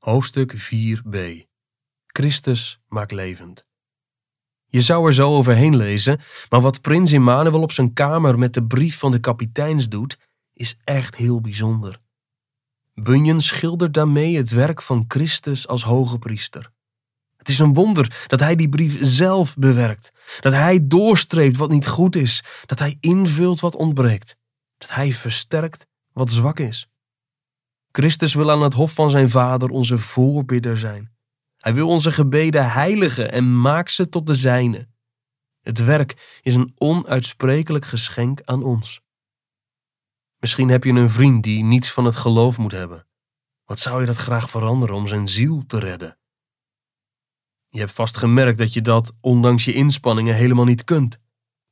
Hoofdstuk 4b Christus maakt levend. Je zou er zo overheen lezen, maar wat prins Immanuel op zijn kamer met de brief van de kapiteins doet, is echt heel bijzonder. Bunyan schildert daarmee het werk van Christus als hoge priester. Het is een wonder dat hij die brief zelf bewerkt, dat hij doorstreept wat niet goed is, dat hij invult wat ontbreekt, dat hij versterkt wat zwak is. Christus wil aan het hof van zijn Vader onze voorbidder zijn. Hij wil onze gebeden heiligen en maakt ze tot de zijne. Het werk is een onuitsprekelijk geschenk aan ons. Misschien heb je een vriend die niets van het geloof moet hebben. Wat zou je dat graag veranderen om zijn ziel te redden? Je hebt vast gemerkt dat je dat, ondanks je inspanningen, helemaal niet kunt.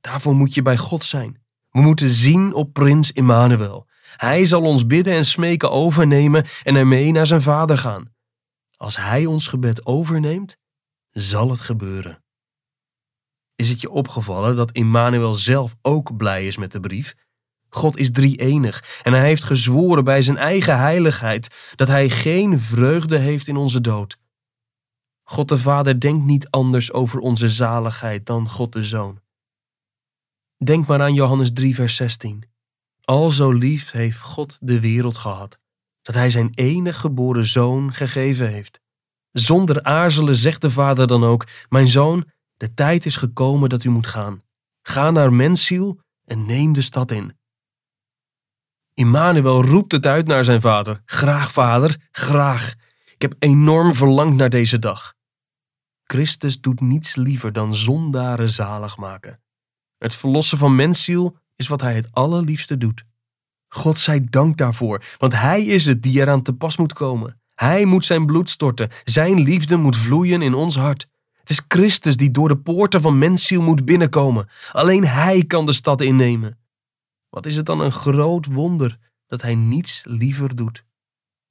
Daarvoor moet je bij God zijn. We moeten zien op Prins Immanuel. Hij zal ons bidden en smeken overnemen en ermee naar zijn vader gaan. Als hij ons gebed overneemt, zal het gebeuren. Is het je opgevallen dat Immanuel zelf ook blij is met de brief? God is drie-enig en hij heeft gezworen bij zijn eigen heiligheid dat hij geen vreugde heeft in onze dood. God de Vader denkt niet anders over onze zaligheid dan God de Zoon. Denk maar aan Johannes 3, vers 16. Al zo lief heeft God de wereld gehad, dat Hij zijn enige geboren zoon gegeven heeft. Zonder aarzelen zegt de Vader dan ook: Mijn zoon, de tijd is gekomen dat u moet gaan. Ga naar mensziel en neem de stad in. Immanuel roept het uit naar zijn vader: Graag, vader, graag. Ik heb enorm verlangd naar deze dag. Christus doet niets liever dan zondaren zalig maken. Het verlossen van mensziel is wat hij het allerliefste doet. God zij dank daarvoor, want hij is het die eraan te pas moet komen. Hij moet zijn bloed storten, zijn liefde moet vloeien in ons hart. Het is Christus die door de poorten van mensziel moet binnenkomen. Alleen hij kan de stad innemen. Wat is het dan een groot wonder dat hij niets liever doet.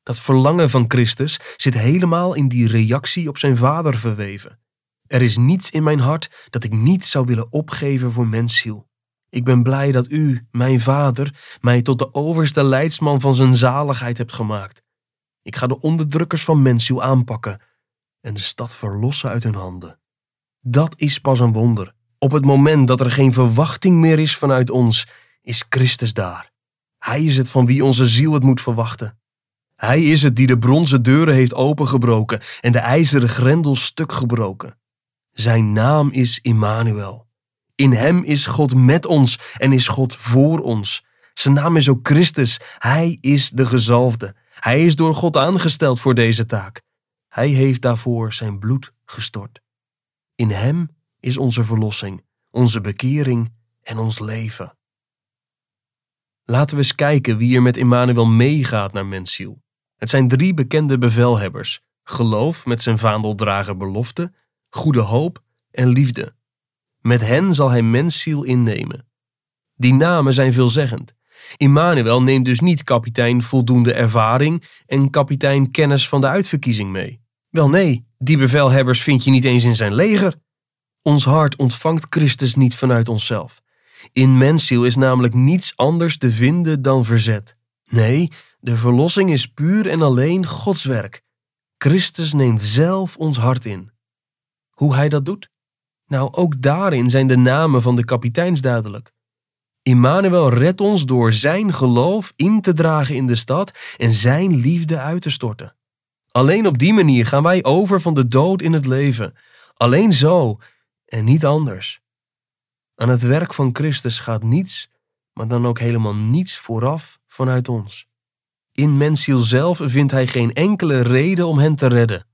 Dat verlangen van Christus zit helemaal in die reactie op zijn vader verweven. Er is niets in mijn hart dat ik niet zou willen opgeven voor mensziel. Ik ben blij dat u, mijn vader, mij tot de overste leidsman van zijn zaligheid hebt gemaakt. Ik ga de onderdrukkers van mensziel aanpakken en de stad verlossen uit hun handen. Dat is pas een wonder. Op het moment dat er geen verwachting meer is vanuit ons, is Christus daar. Hij is het van wie onze ziel het moet verwachten. Hij is het die de bronzen deuren heeft opengebroken en de ijzeren grendels stuk gebroken. Zijn naam is Immanuel. In hem is God met ons en is God voor ons. Zijn naam is ook Christus. Hij is de gezalfde. Hij is door God aangesteld voor deze taak. Hij heeft daarvoor zijn bloed gestort. In hem is onze verlossing, onze bekering en ons leven. Laten we eens kijken wie er met Immanuel meegaat naar mensziel. Het zijn drie bekende bevelhebbers: geloof met zijn vaandeldrager belofte, goede hoop en liefde. Met hen zal hij mensziel innemen. Die namen zijn veelzeggend. Immanuel neemt dus niet kapitein voldoende ervaring en kapitein kennis van de uitverkiezing mee. Wel nee, die bevelhebbers vind je niet eens in zijn leger. Ons hart ontvangt Christus niet vanuit onszelf. In mensziel is namelijk niets anders te vinden dan verzet. Nee, de verlossing is puur en alleen Gods werk. Christus neemt zelf ons hart in. Hoe hij dat doet? Nou, ook daarin zijn de namen van de kapiteins duidelijk. Immanuel redt ons door zijn geloof in te dragen in de stad en zijn liefde uit te storten. Alleen op die manier gaan wij over van de dood in het leven. Alleen zo en niet anders. Aan het werk van Christus gaat niets, maar dan ook helemaal niets vooraf vanuit ons. In mensziel zelf vindt hij geen enkele reden om hen te redden.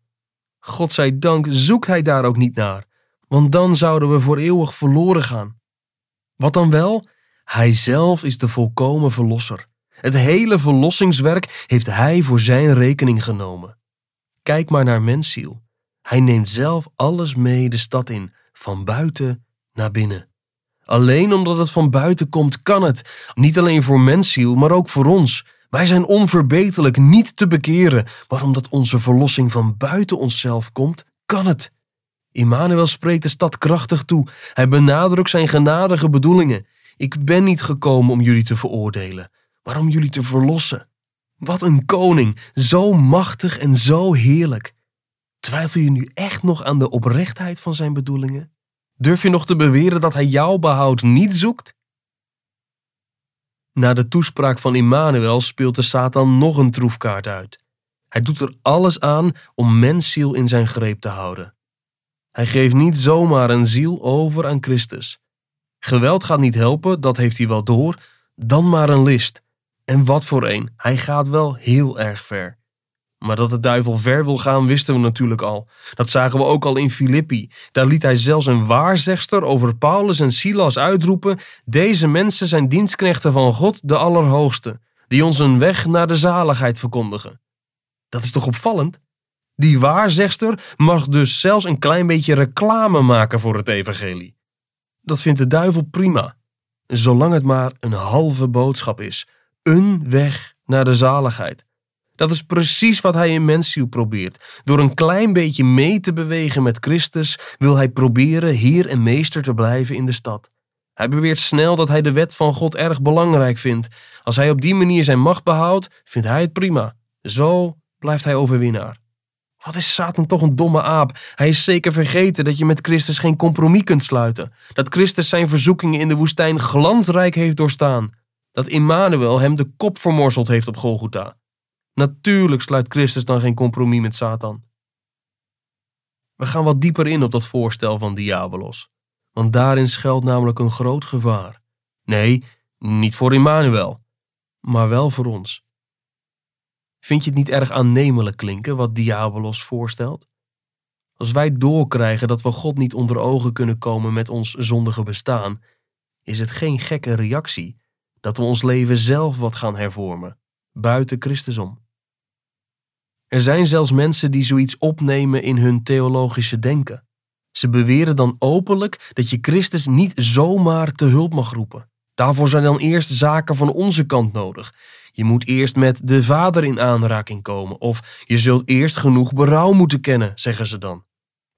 God zij dank zoekt hij daar ook niet naar want dan zouden we voor eeuwig verloren gaan. Wat dan wel? Hij zelf is de volkomen verlosser. Het hele verlossingswerk heeft hij voor zijn rekening genomen. Kijk maar naar mensziel. Hij neemt zelf alles mee de stad in, van buiten naar binnen. Alleen omdat het van buiten komt, kan het. Niet alleen voor mensziel, maar ook voor ons. Wij zijn onverbeterlijk niet te bekeren, maar omdat onze verlossing van buiten onszelf komt, kan het. Immanuel spreekt de stad krachtig toe. Hij benadrukt zijn genadige bedoelingen. Ik ben niet gekomen om jullie te veroordelen, maar om jullie te verlossen. Wat een koning, zo machtig en zo heerlijk. Twijfel je nu echt nog aan de oprechtheid van zijn bedoelingen? Durf je nog te beweren dat hij jouw behoud niet zoekt? Na de toespraak van Immanuel speelt de Satan nog een troefkaart uit. Hij doet er alles aan om mensziel in zijn greep te houden. Hij geeft niet zomaar een ziel over aan Christus. Geweld gaat niet helpen, dat heeft hij wel door, dan maar een list. En wat voor een, hij gaat wel heel erg ver. Maar dat de duivel ver wil gaan, wisten we natuurlijk al. Dat zagen we ook al in Filippi. Daar liet hij zelfs een waarzegster over Paulus en Silas uitroepen: Deze mensen zijn dienstknechten van God, de Allerhoogste, die ons een weg naar de zaligheid verkondigen. Dat is toch opvallend? Die waarzegster mag dus zelfs een klein beetje reclame maken voor het evangelie. Dat vindt de duivel prima, zolang het maar een halve boodschap is. Een weg naar de zaligheid. Dat is precies wat hij in mensziel probeert. Door een klein beetje mee te bewegen met Christus wil hij proberen heer en meester te blijven in de stad. Hij beweert snel dat hij de wet van God erg belangrijk vindt. Als hij op die manier zijn macht behoudt, vindt hij het prima. Zo blijft hij overwinnaar. Wat is Satan toch een domme aap? Hij is zeker vergeten dat je met Christus geen compromis kunt sluiten. Dat Christus zijn verzoekingen in de woestijn glansrijk heeft doorstaan. Dat Immanuel hem de kop vermorzeld heeft op Golgotha. Natuurlijk sluit Christus dan geen compromis met Satan. We gaan wat dieper in op dat voorstel van Diabolos, want daarin schuilt namelijk een groot gevaar. Nee, niet voor Immanuel, maar wel voor ons. Vind je het niet erg aannemelijk klinken wat Diabolos voorstelt? Als wij doorkrijgen dat we God niet onder ogen kunnen komen met ons zondige bestaan, is het geen gekke reactie dat we ons leven zelf wat gaan hervormen, buiten Christus om. Er zijn zelfs mensen die zoiets opnemen in hun theologische denken. Ze beweren dan openlijk dat je Christus niet zomaar te hulp mag roepen. Daarvoor zijn dan eerst zaken van onze kant nodig. Je moet eerst met de Vader in aanraking komen, of je zult eerst genoeg berouw moeten kennen, zeggen ze dan.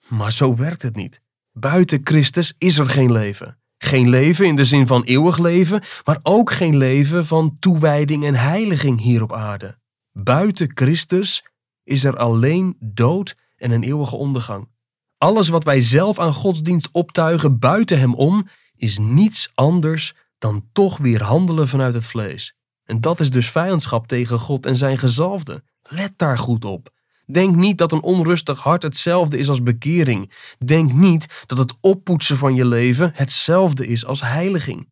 Maar zo werkt het niet. Buiten Christus is er geen leven. Geen leven in de zin van eeuwig leven, maar ook geen leven van toewijding en heiliging hier op aarde. Buiten Christus is er alleen dood en een eeuwige ondergang. Alles wat wij zelf aan godsdienst optuigen buiten hem om, is niets anders dan toch weer handelen vanuit het vlees. En dat is dus vijandschap tegen God en zijn gezalfde. Let daar goed op. Denk niet dat een onrustig hart hetzelfde is als bekering. Denk niet dat het oppoetsen van je leven hetzelfde is als heiliging.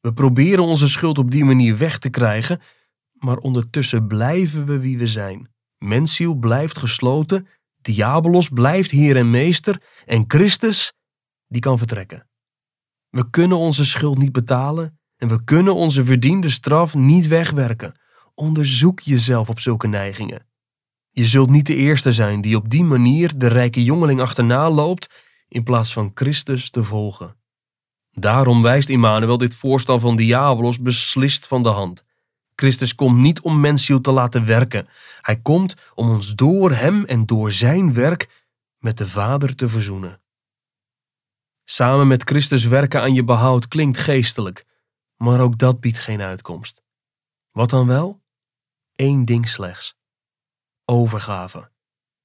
We proberen onze schuld op die manier weg te krijgen, maar ondertussen blijven we wie we zijn. Mensziel blijft gesloten, Diabolos blijft heer en meester en Christus, die kan vertrekken. We kunnen onze schuld niet betalen en we kunnen onze verdiende straf niet wegwerken. Onderzoek jezelf op zulke neigingen. Je zult niet de eerste zijn die op die manier de rijke jongeling achterna loopt in plaats van Christus te volgen. Daarom wijst Immanuel dit voorstel van Diabolos beslist van de hand. Christus komt niet om mensziel te laten werken. Hij komt om ons door hem en door zijn werk met de Vader te verzoenen. Samen met Christus werken aan je behoud klinkt geestelijk, maar ook dat biedt geen uitkomst. Wat dan wel? Eén ding slechts: overgave.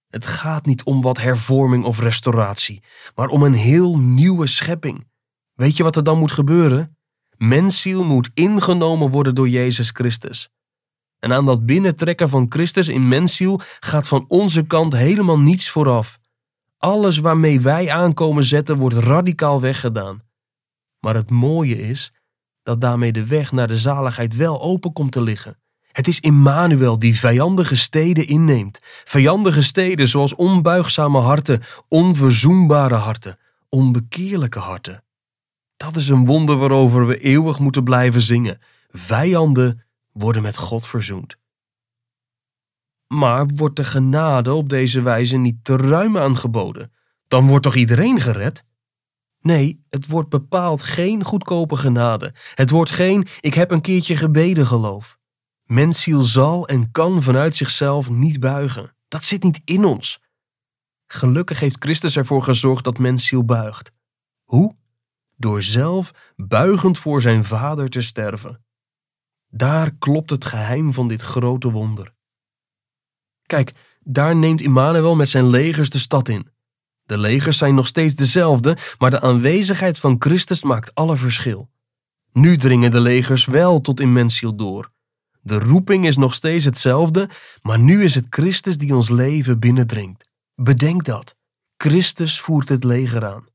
Het gaat niet om wat hervorming of restauratie, maar om een heel nieuwe schepping. Weet je wat er dan moet gebeuren? Mensziel moet ingenomen worden door Jezus Christus. En aan dat binnentrekken van Christus in mensziel gaat van onze kant helemaal niets vooraf. Alles waarmee wij aankomen zetten wordt radicaal weggedaan. Maar het mooie is dat daarmee de weg naar de zaligheid wel open komt te liggen. Het is Immanuel die vijandige steden inneemt. Vijandige steden zoals onbuigzame harten, onverzoenbare harten, onbekeerlijke harten. Dat is een wonder waarover we eeuwig moeten blijven zingen. Vijanden worden met God verzoend. Maar wordt de genade op deze wijze niet te ruim aangeboden? Dan wordt toch iedereen gered? Nee, het wordt bepaald geen goedkope genade. Het wordt geen ik heb een keertje gebeden geloof. Mensziel zal en kan vanuit zichzelf niet buigen. Dat zit niet in ons. Gelukkig heeft Christus ervoor gezorgd dat mensziel buigt. Hoe? door zelf buigend voor zijn vader te sterven. Daar klopt het geheim van dit grote wonder. Kijk, daar neemt Immanuel met zijn legers de stad in. De legers zijn nog steeds dezelfde, maar de aanwezigheid van Christus maakt alle verschil. Nu dringen de legers wel tot in mensziel door. De roeping is nog steeds hetzelfde, maar nu is het Christus die ons leven binnendringt. Bedenk dat. Christus voert het leger aan.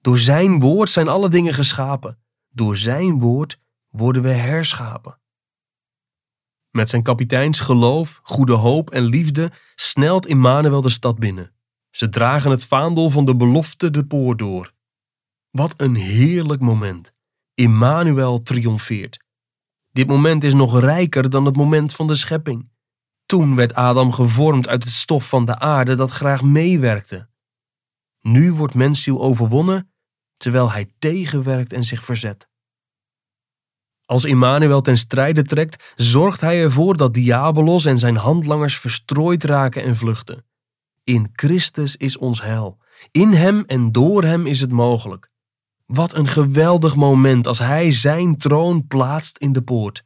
Door zijn woord zijn alle dingen geschapen. Door zijn woord worden we herschapen. Met zijn kapiteins geloof, goede hoop en liefde snelt Immanuel de stad binnen. Ze dragen het vaandel van de belofte de poort door. Wat een heerlijk moment. Immanuel triomfeert. Dit moment is nog rijker dan het moment van de schepping. Toen werd Adam gevormd uit het stof van de aarde dat graag meewerkte. Nu wordt mensziel overwonnen terwijl hij tegenwerkt en zich verzet. Als Immanuel ten strijde trekt, zorgt hij ervoor dat Diabolos en zijn handlangers verstrooid raken en vluchten. In Christus is ons heil. In hem en door hem is het mogelijk. Wat een geweldig moment als hij zijn troon plaatst in de poort.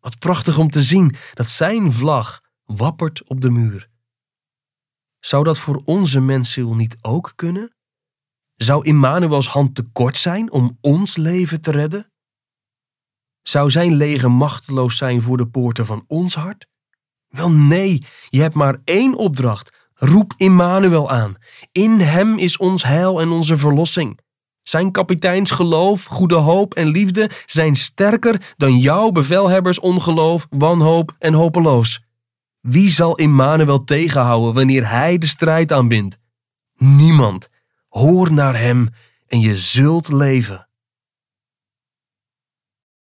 Wat prachtig om te zien dat zijn vlag wappert op de muur. Zou dat voor onze mensziel niet ook kunnen? Zou Immanuels hand te kort zijn om ons leven te redden? Zou zijn leger machteloos zijn voor de poorten van ons hart? Wel nee, je hebt maar één opdracht. Roep Immanuel aan. In hem is ons heil en onze verlossing. Zijn kapiteins geloof, goede hoop en liefde zijn sterker dan jouw bevelhebbers ongeloof, wanhoop en hopeloos. Wie zal Immanuel tegenhouden wanneer hij de strijd aanbindt? Niemand. Hoor naar hem en je zult leven.